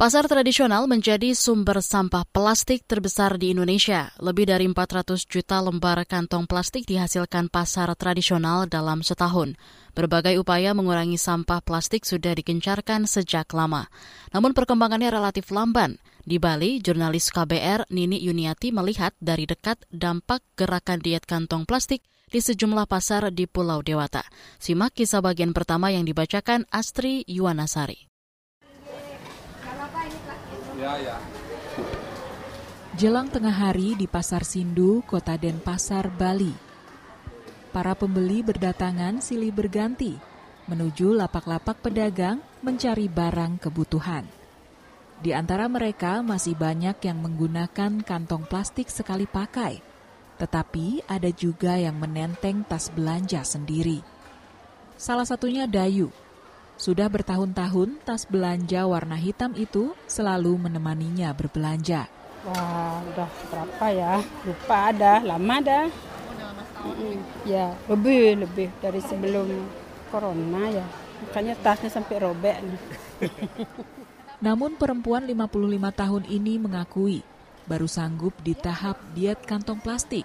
Pasar tradisional menjadi sumber sampah plastik terbesar di Indonesia. Lebih dari 400 juta lembar kantong plastik dihasilkan pasar tradisional dalam setahun. Berbagai upaya mengurangi sampah plastik sudah digencarkan sejak lama. Namun perkembangannya relatif lamban. Di Bali, jurnalis KBR Nini Yuniati melihat dari dekat dampak gerakan diet kantong plastik di sejumlah pasar di Pulau Dewata. Simak kisah bagian pertama yang dibacakan Astri Yuwanasari. Ya, ya. Jelang tengah hari di Pasar Sindu, Kota Denpasar, Bali. Para pembeli berdatangan silih berganti menuju lapak-lapak pedagang mencari barang kebutuhan. Di antara mereka masih banyak yang menggunakan kantong plastik sekali pakai, tetapi ada juga yang menenteng tas belanja sendiri. Salah satunya Dayu, sudah bertahun-tahun tas belanja warna hitam itu selalu menemaninya berbelanja. Wah, udah berapa ya? Lupa ada, lama dah. Ya, lebih lebih dari sebelum corona ya. Makanya tasnya sampai robek nih. Namun perempuan 55 tahun ini mengakui baru sanggup di tahap diet kantong plastik.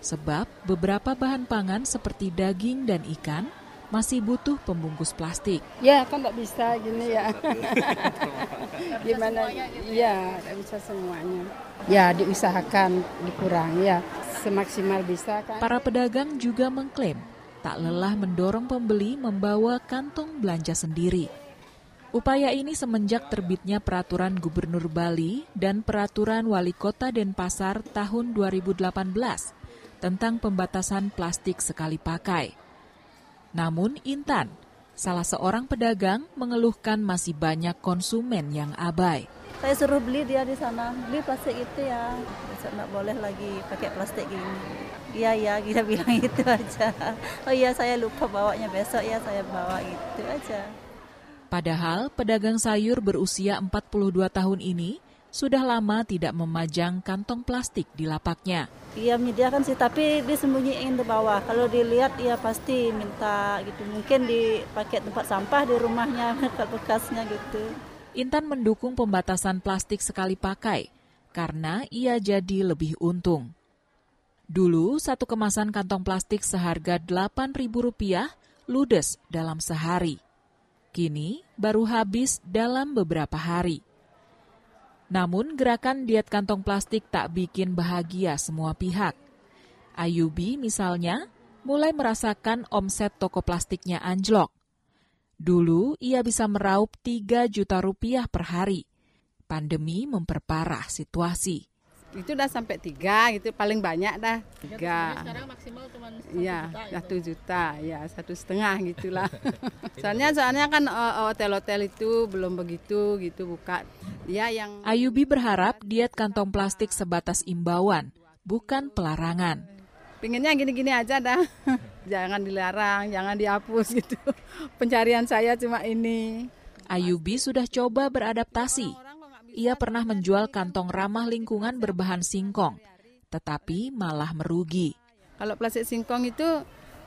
Sebab beberapa bahan pangan seperti daging dan ikan masih butuh pembungkus plastik. Ya kan nggak bisa gini ya. Gimana? Ya nggak bisa semuanya. Ya diusahakan dikurangi ya semaksimal bisa kan. Para pedagang juga mengklaim tak lelah mendorong pembeli membawa kantong belanja sendiri. Upaya ini semenjak terbitnya Peraturan Gubernur Bali dan Peraturan Wali Kota Denpasar tahun 2018 tentang pembatasan plastik sekali pakai. Namun Intan, salah seorang pedagang mengeluhkan masih banyak konsumen yang abai. Saya suruh beli dia di sana, beli plastik itu ya, nggak boleh lagi pakai plastik gini. Iya ya, kita bilang itu aja. Oh iya saya lupa bawanya besok ya saya bawa gitu aja. Padahal pedagang sayur berusia 42 tahun ini sudah lama tidak memajang kantong plastik di lapaknya. Iya menyediakan sih, tapi disembunyiin di bawah. Kalau dilihat ya pasti minta gitu. Mungkin dipakai tempat sampah di rumahnya, bekasnya gitu. Intan mendukung pembatasan plastik sekali pakai karena ia jadi lebih untung. Dulu satu kemasan kantong plastik seharga Rp8.000 ludes dalam sehari. Kini baru habis dalam beberapa hari. Namun gerakan diet kantong plastik tak bikin bahagia semua pihak. Ayubi misalnya mulai merasakan omset toko plastiknya anjlok. Dulu ia bisa meraup 3 juta rupiah per hari. Pandemi memperparah situasi itu udah sampai tiga gitu paling banyak dah tiga sekarang maksimal cuma ya satu juta ya satu setengah gitulah. Soalnya soalnya kan hotel-hotel itu belum begitu gitu buka. Ya yang Ayubi berharap diet kantong plastik sebatas imbauan bukan pelarangan. Pinginnya gini-gini aja dah. Jangan dilarang jangan dihapus gitu. Pencarian saya cuma ini. Ayubi sudah coba beradaptasi ia pernah menjual kantong ramah lingkungan berbahan singkong, tetapi malah merugi. Kalau plastik singkong itu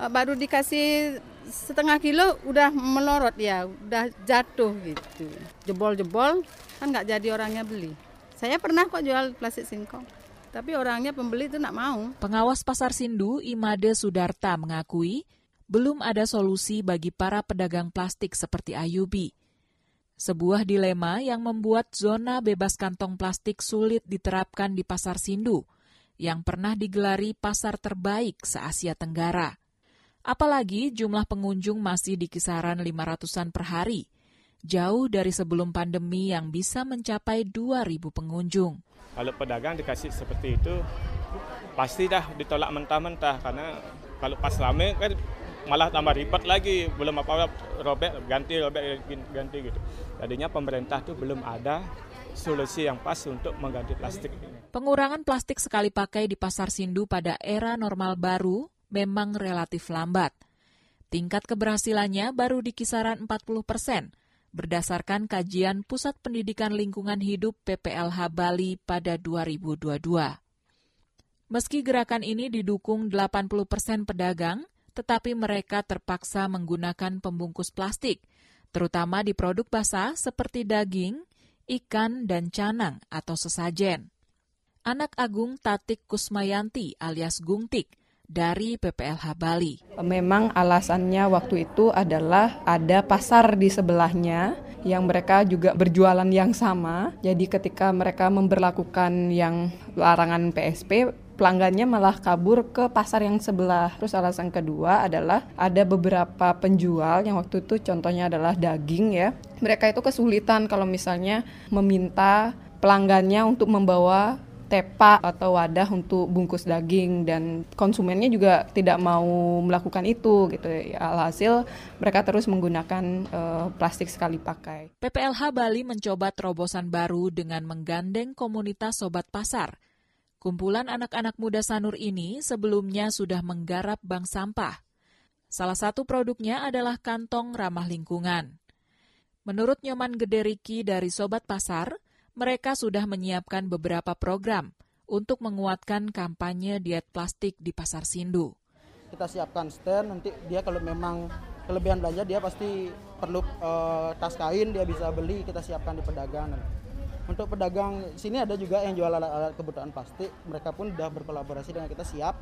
eh, baru dikasih setengah kilo udah melorot ya, udah jatuh gitu. Jebol-jebol kan nggak jadi orangnya beli. Saya pernah kok jual plastik singkong, tapi orangnya pembeli itu nggak mau. Pengawas Pasar Sindu, Imade Sudarta mengakui belum ada solusi bagi para pedagang plastik seperti Ayubi sebuah dilema yang membuat zona bebas kantong plastik sulit diterapkan di Pasar Sindu, yang pernah digelari pasar terbaik se-Asia Tenggara. Apalagi jumlah pengunjung masih di kisaran 500-an per hari, jauh dari sebelum pandemi yang bisa mencapai 2.000 pengunjung. Kalau pedagang dikasih seperti itu, pasti dah ditolak mentah-mentah karena kalau pas rame kan malah tambah ribet lagi belum apa robek ganti robek ganti gitu tadinya pemerintah tuh belum ada solusi yang pas untuk mengganti plastik ini. Pengurangan plastik sekali pakai di Pasar Sindu pada era normal baru memang relatif lambat. Tingkat keberhasilannya baru di kisaran 40 persen, berdasarkan kajian Pusat Pendidikan Lingkungan Hidup PPLH Bali pada 2022. Meski gerakan ini didukung 80 persen pedagang, tetapi mereka terpaksa menggunakan pembungkus plastik, terutama di produk basah seperti daging, ikan, dan canang atau sesajen anak agung Tatik Kusmayanti alias Gungtik dari PPLH Bali. Memang alasannya waktu itu adalah ada pasar di sebelahnya yang mereka juga berjualan yang sama. Jadi ketika mereka memperlakukan yang larangan PSP, pelanggannya malah kabur ke pasar yang sebelah. Terus alasan kedua adalah ada beberapa penjual yang waktu itu contohnya adalah daging ya. Mereka itu kesulitan kalau misalnya meminta pelanggannya untuk membawa tepa atau wadah untuk bungkus daging dan konsumennya juga tidak mau melakukan itu gitu ya. Alhasil mereka terus menggunakan uh, plastik sekali pakai. PPLH Bali mencoba terobosan baru dengan menggandeng komunitas sobat pasar. Kumpulan anak-anak muda Sanur ini sebelumnya sudah menggarap bank sampah. Salah satu produknya adalah kantong ramah lingkungan. Menurut Nyoman Gede Riki dari Sobat Pasar, mereka sudah menyiapkan beberapa program untuk menguatkan kampanye diet plastik di Pasar Sindu. Kita siapkan stand, nanti dia kalau memang kelebihan belanja dia pasti perlu uh, tas kain dia bisa beli kita siapkan di pedagang. Untuk pedagang sini ada juga yang jual alat-alat kebutuhan plastik, mereka pun sudah berkolaborasi dengan kita siap.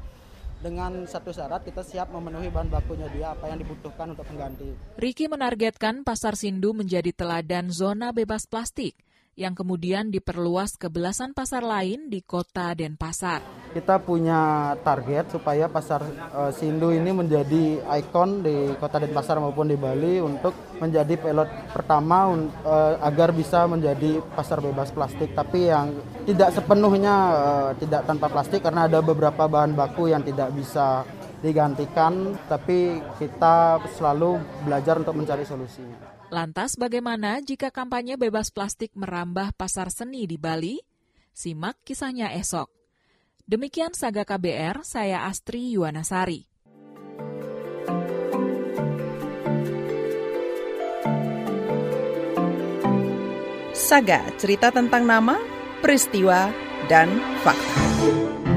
Dengan satu syarat kita siap memenuhi bahan bakunya dia apa yang dibutuhkan untuk pengganti. Riki menargetkan Pasar Sindu menjadi teladan zona bebas plastik yang kemudian diperluas ke belasan pasar lain di kota Denpasar. Kita punya target supaya pasar uh, Sindu ini menjadi ikon di kota Denpasar maupun di Bali untuk menjadi pilot pertama uh, agar bisa menjadi pasar bebas plastik tapi yang tidak sepenuhnya uh, tidak tanpa plastik karena ada beberapa bahan baku yang tidak bisa digantikan tapi kita selalu belajar untuk mencari solusinya. Lantas bagaimana jika kampanye bebas plastik merambah pasar seni di Bali? Simak kisahnya esok. Demikian Saga KBR, saya Astri Yuwanasari. Saga, cerita tentang nama, peristiwa, dan fakta.